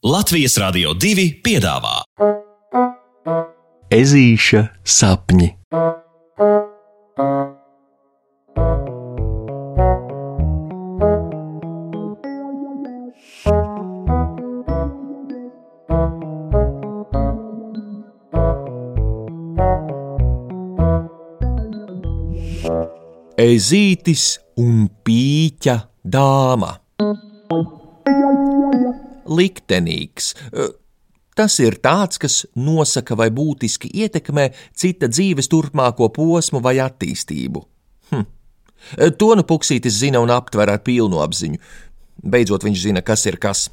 Latvijas Rādio 2 piedāvā Ezīša sapņi. Ezītis un pīķa dāma. Liktenīgs. Tas ir tāds, kas nosaka vai būtiski ietekmē cita dzīves turpmāko posmu vai attīstību. Hm. To nu puksītis zina un aptver ar pilnu apziņu. Beidzot, viņš zina, kas ir kas.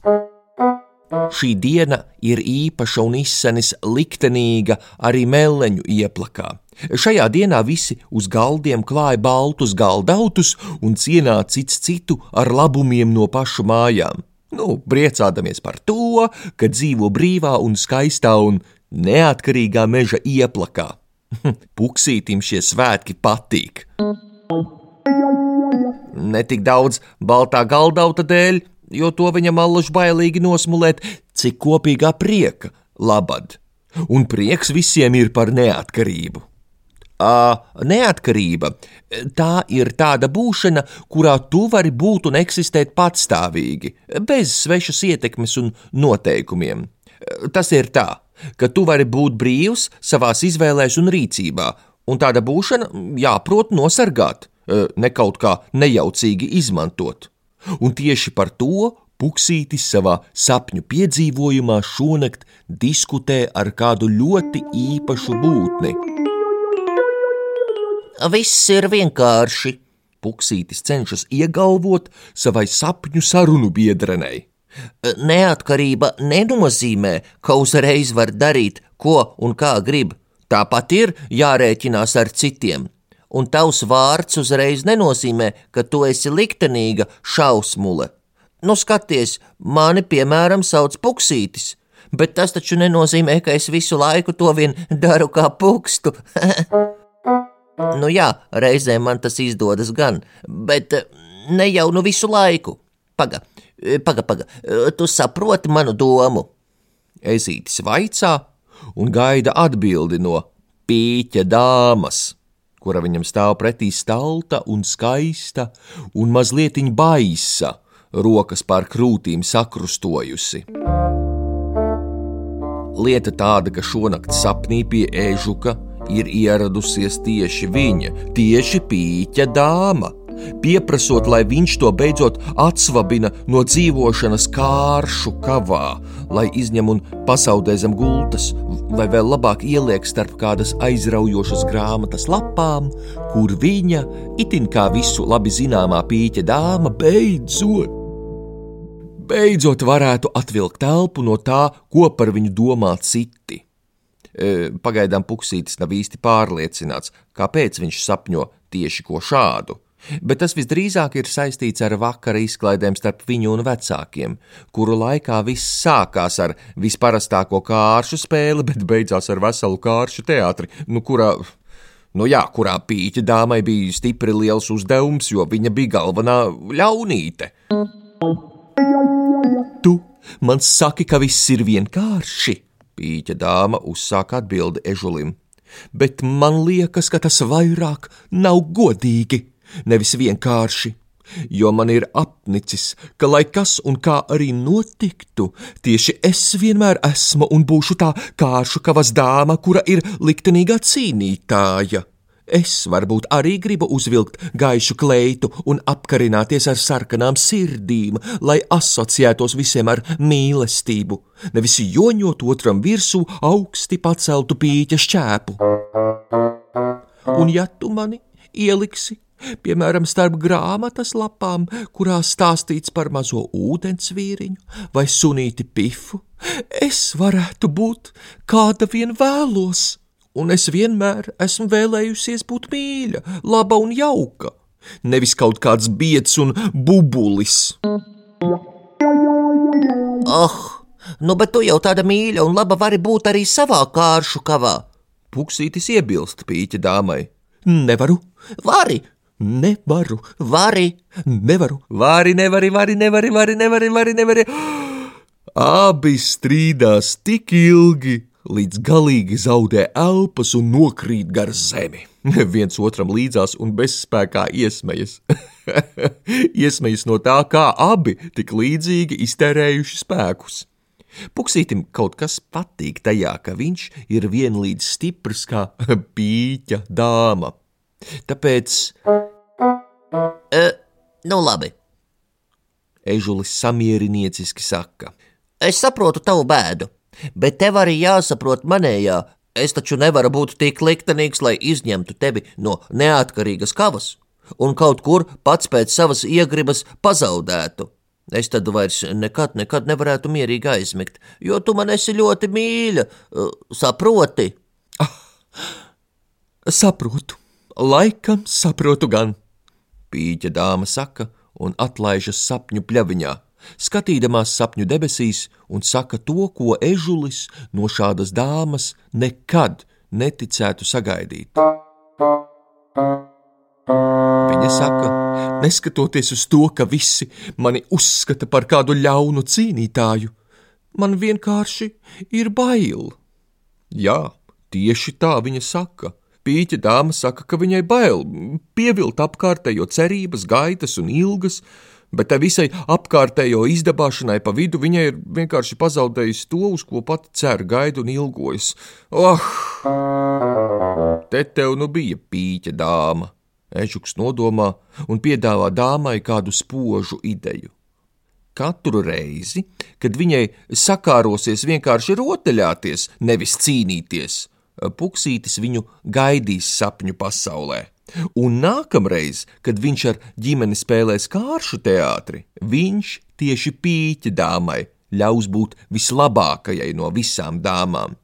Šī diena ir īpaša un izsenis liktenīga arī meleņu ieplakā. Šajā dienā visi uz galdiem klāja baltus galdautus un cienā cits citu ar labumiem no pašu mājām. Nu, priecādamies par to, ka dzīvo brīvā un skaistā un neatkarīgā meža ieplakā. Puksītim šie svētki patīk. Ne tik daudz baltā galdauta dēļ, jo to viņam allaž bailīgi nosmulēt, cik kopīgā prieka labad. Un prieks visiem ir par neatkarību. Neatkarība tā ir tāda būšana, kurā tu vari būt un eksistēt patstāvīgi, bez svešas ietekmes un noteikumiem. Tas ir tā, ka tu vari būt brīvs savās izvēlēs un rīcībā, un tāda būšana jāprot nosargāt, ne kaut kā nejaucīgi izmantot. Un tieši par to Puksītis savā sapņu piedzīvojumā šonakt diskutē ar kādu ļoti īpašu būtni. Viss ir vienkārši. Puksītis cenšas iegalvot savai sapņu sarunu biedrenei. Neatkarība nenozīmē, ka uzreiz var darīt, ko un kā grib. Tāpat ir jārēķinās ar citiem. Un tavs vārds uzreiz nenozīmē, ka tu esi liktenīga šausmule. Nu, skaties, mani piemēram sauc Puksītis, bet tas taču nenozīmē, ka es visu laiku to vien daru kā pukstu. Nu jā, reizēm man tas izdodas gan, bet eh, ne jau nu visu laiku. Paga, eh, paga, paga, eh, tu saproti manu domu. Ezītis vaicā un gaida atbildi no pīķa dāmas, kura viņam stāv pretī stalta un skaista un mazliet baisa, rokas pār krūtīm sakrustojusi. Lieta tāda, ka šonakt sapnī pie ēžuka ir ieradusies tieši viņa, tieši pīķa dāma, pieprasot, lai viņš to beidzot atsvabina no dzīvošanas kāršu kavā, lai izņem un pasaudē zem gultas, vai vēl labāk ieliek starp kādas aizraujošas grāmatas lapām, kur viņa, itin kā visu labi zināmā pīķa dāma, beidzot. Beidzot varētu atvilkt telpu no tā, ko par viņu domā citi. E, pagaidām Puksītis nav īsti pārliecināts, kāpēc viņš sapņo tieši ko šādu. Bet tas visdrīzāk ir saistīts ar vakara izklaidēm starp viņu un vecākiem, kuru laikā viss sākās ar visparastāko kāršu spēli, bet beidzās ar veselu kāršu teātri, nu, kurā, nu jā, kurā pīķa dāmai bija stipri liels uzdevums, jo viņa bija galvenā ļaunīte. Tu man saki, ka viss ir vienkārši! Pīķa dāma uzsāka atbildi ežulim, bet man liekas, ka tas vairāk nav godīgi, nevis vienkārši. Jo man ir apnicis, ka, lai kas un kā arī notiktu, tieši es vienmēr esmu un būšu tā kāršu kavas dāma, kura ir liktenīgā cīnītāja. Es varbūt arī gribu uzvilkt gaišu kleitu un apkarināties ar sarkanām sirdīm, lai asociētos visiem ar mīlestību, nevis joņot otram virsū augsti paceltu pīķa šķēpu. Un ja tu mani ieliksi, piemēram, starp grāmatas lapām, kurā stāstīts par mazo ūdens vīriņu vai sunīti pifu, es varētu būt kāda vien vēlos un es vienmēr esmu vēlējusies būt mīļa, laba un jauka, nevis kaut kāds biets un bubulis. Oh, nu bet tu jau tāda mīļa un laba vari būt arī savā kāršu kavā. Puksītis iebilst pīķa dāmai. Nevaru, vari, nevaru, vari, nevaru, vari, nevari, vari, nevari, vari, nevari, vari, nevari. Abi strīdās tik ilgi, līdz galīgi zaudē elpas un nokrīt gar zemi. Viens otram līdzās un bezspēkā iesmejas. iesmejas no tā, kā abi tik līdzīgi iztērējuši spēkus. Puksītim kaut kas patīk tajā, ka viņš ir vienlīdz stiprs kā pīķa dāma. Tāpēc. E, nu labi. Ežulis samierinieciski saka: Es saprotu tavu bēdu, bet tev arī jāsaprot manējā. Es taču nevaru būt tik liktenīgs, lai izņemtu tevi no neatkarīgas kavas un kaut kur pats pēc savas iegribas pazaudētu. Es tad vairs nekad, nekad nevarētu mierīgi aizmigt, jo tu man esi ļoti mīļa, saproti? Ah, saprotu, laikam saprotu gan, pīķa dāma saka un atlaižas sapņu pļaviņā, skatīdamās sapņu debesīs un saka to, ko ežulis no šādas dāmas nekad neticētu sagaidīt. Viņa saka, neskatoties uz to, ka visi mani uzskata par kādu ļaunu cīnītāju, man vienkārši ir bail. Jā, tieši tā viņa saka. Pīķa dāma saka, ka viņai bail pievilt apkārtējo cerības, gaitas un ilgas, bet tai visai apkārtējo izdabāšanai pa vidu viņai ir vienkārši pazaudējusi to, uz ko pati cer, gaida un ilgojas. Oh! Te tev nu bija pīķa dāma! Ežuks nodomā un piedāvā dāmai kādu spožu ideju. Katru reizi, kad viņai sakārosies vienkārši rotaļāties, nevis cīnīties, Puksītis viņu gaidīs sapņu pasaulē. Un nākamreiz, kad viņš ar ģimeni spēlēs kāršu teātri, viņš tieši pīķa dāmai ļaus būt vislabākajai no visām dāmām.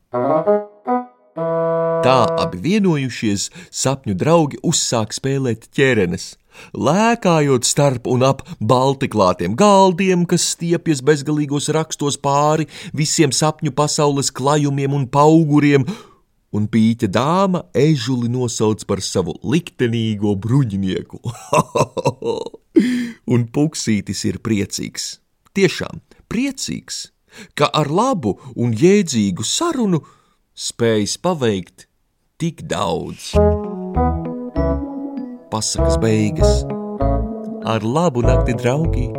Tā abi vienojušies, sapņu draugi uzsāk spēlēt ķērenes, lēkājot starp un ap baltiklātiem galdiem, kas stiepjas bezgalīgos rakstos pāri visiem sapņu pasaules klajumiem un pauguriem, un pīķa dāma ežuli nosauc par savu liktenīgo bruģinieku. un puksītis ir priecīgs, tiešām priecīgs, ka ar labu un jēdzīgu sarunu spējis paveikt tik daudz. Pasakas beigas ar labu nakti, draugi!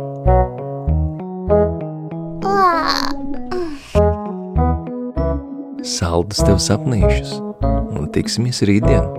Saldus tev sapnīšus un tiksimies rītdien!